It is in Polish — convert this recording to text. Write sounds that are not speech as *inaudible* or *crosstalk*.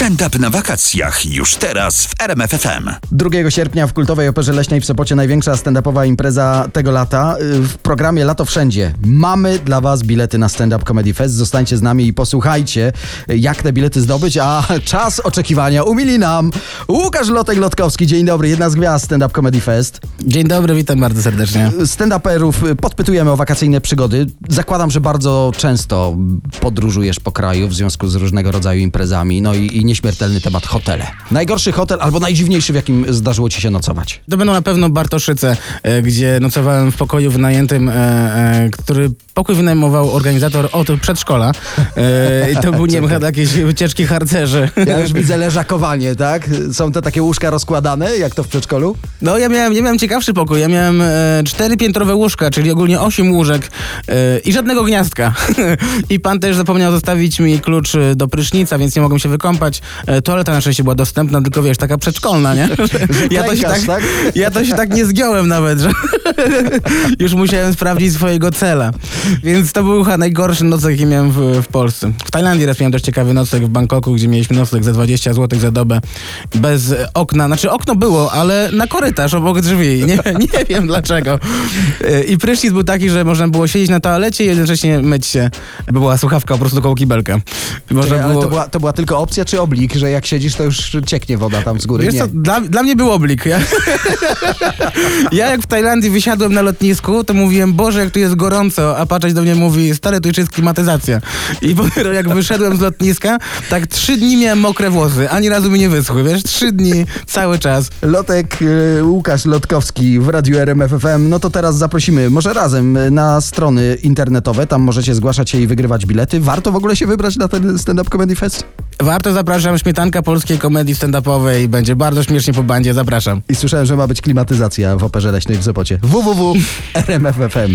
Stand up na wakacjach już teraz w RMFFM. 2 sierpnia w kultowej Operze Leśnej w Sopocie największa stand-upowa impreza tego lata. Y, W programie Lato Wszędzie mamy dla Was bilety na Stand Up Comedy Fest. Zostańcie z nami i posłuchajcie, y, jak te bilety zdobyć, a *laughs* czas oczekiwania umili nam Łukasz Lotek-Lotkowski. Dzień dobry, jedna z gwiazd Stand Up Comedy Fest. Dzień dobry, witam bardzo serdecznie. Stand-uperów y, podpytujemy o wakacyjne przygody. Zakładam, że bardzo często podróżujesz po kraju w związku z różnego rodzaju imprezami. No i, i nieśmiertelny temat hotele. Najgorszy hotel albo najdziwniejszy, w jakim zdarzyło Ci się nocować? To będą na pewno Bartoszyce, e, gdzie nocowałem w pokoju wynajętym, e, e, który pokój wynajmował organizator od przedszkola. I to był, nie wiem, jakieś wycieczki harcerzy. Ja już widzę leżakowanie, tak? Są te takie łóżka rozkładane, jak to w przedszkolu? No ja miałem, ja miałem ciekawszy pokój. Ja miałem cztery piętrowe łóżka, czyli ogólnie osiem łóżek i żadnego gniazdka. *laughs* I pan też zapomniał zostawić mi klucz do prysznica, więc nie mogłem się wykąpać. E, toaleta na szczęście była dostępna, tylko wiesz, taka przedszkolna, nie? *laughs* Ja to się tak, tak? ja to się tak nie zgiąłem nawet, że *laughs* już musiałem sprawdzić swojego cela. Więc to był chyba najgorszy nocleg, jaki miałem w, w Polsce. W Tajlandii raz miałem dość ciekawy nocleg w Bangkoku, gdzie mieliśmy nocleg za 20 zł za dobę. Bez okna. Znaczy okno było, ale na korytarz obok drzwi. Nie, *laughs* nie wiem dlaczego. E, I prysznic był taki, że można było siedzieć na toalecie i jednocześnie myć się. Była słuchawka po prostu koło kibelka. Można Czekaj, było... to była, to była tylko opcja czy oblik, że jak siedzisz, to już cieknie woda tam z góry? Wiesz Nie. co, dla, dla mnie był oblik. Ja, *laughs* ja jak w Tajlandii wysiadłem na lotnisku, to mówiłem, Boże, jak tu jest gorąco, a patrzeć do mnie mówi, stary, tu jeszcze jest klimatyzacja. I *laughs* dopiero jak wyszedłem z lotniska, tak trzy dni miałem mokre włosy, ani razu mi nie wyschły, wiesz, trzy dni, cały czas. Lotek y, Łukasz Lotkowski w Radiu RMFFM. No to teraz zaprosimy, może razem, y, na strony internetowe. Tam możecie zgłaszać się i wygrywać bilety. Warto w ogóle się wybrać na ten Stand Up Comedy Fest? Warto zapraszam, śmietanka polskiej komedii stand-upowej, będzie bardzo śmiesznie po bandzie, zapraszam. I słyszałem, że ma być klimatyzacja w Operze Leśnej w Sopocie. www.rmf.fm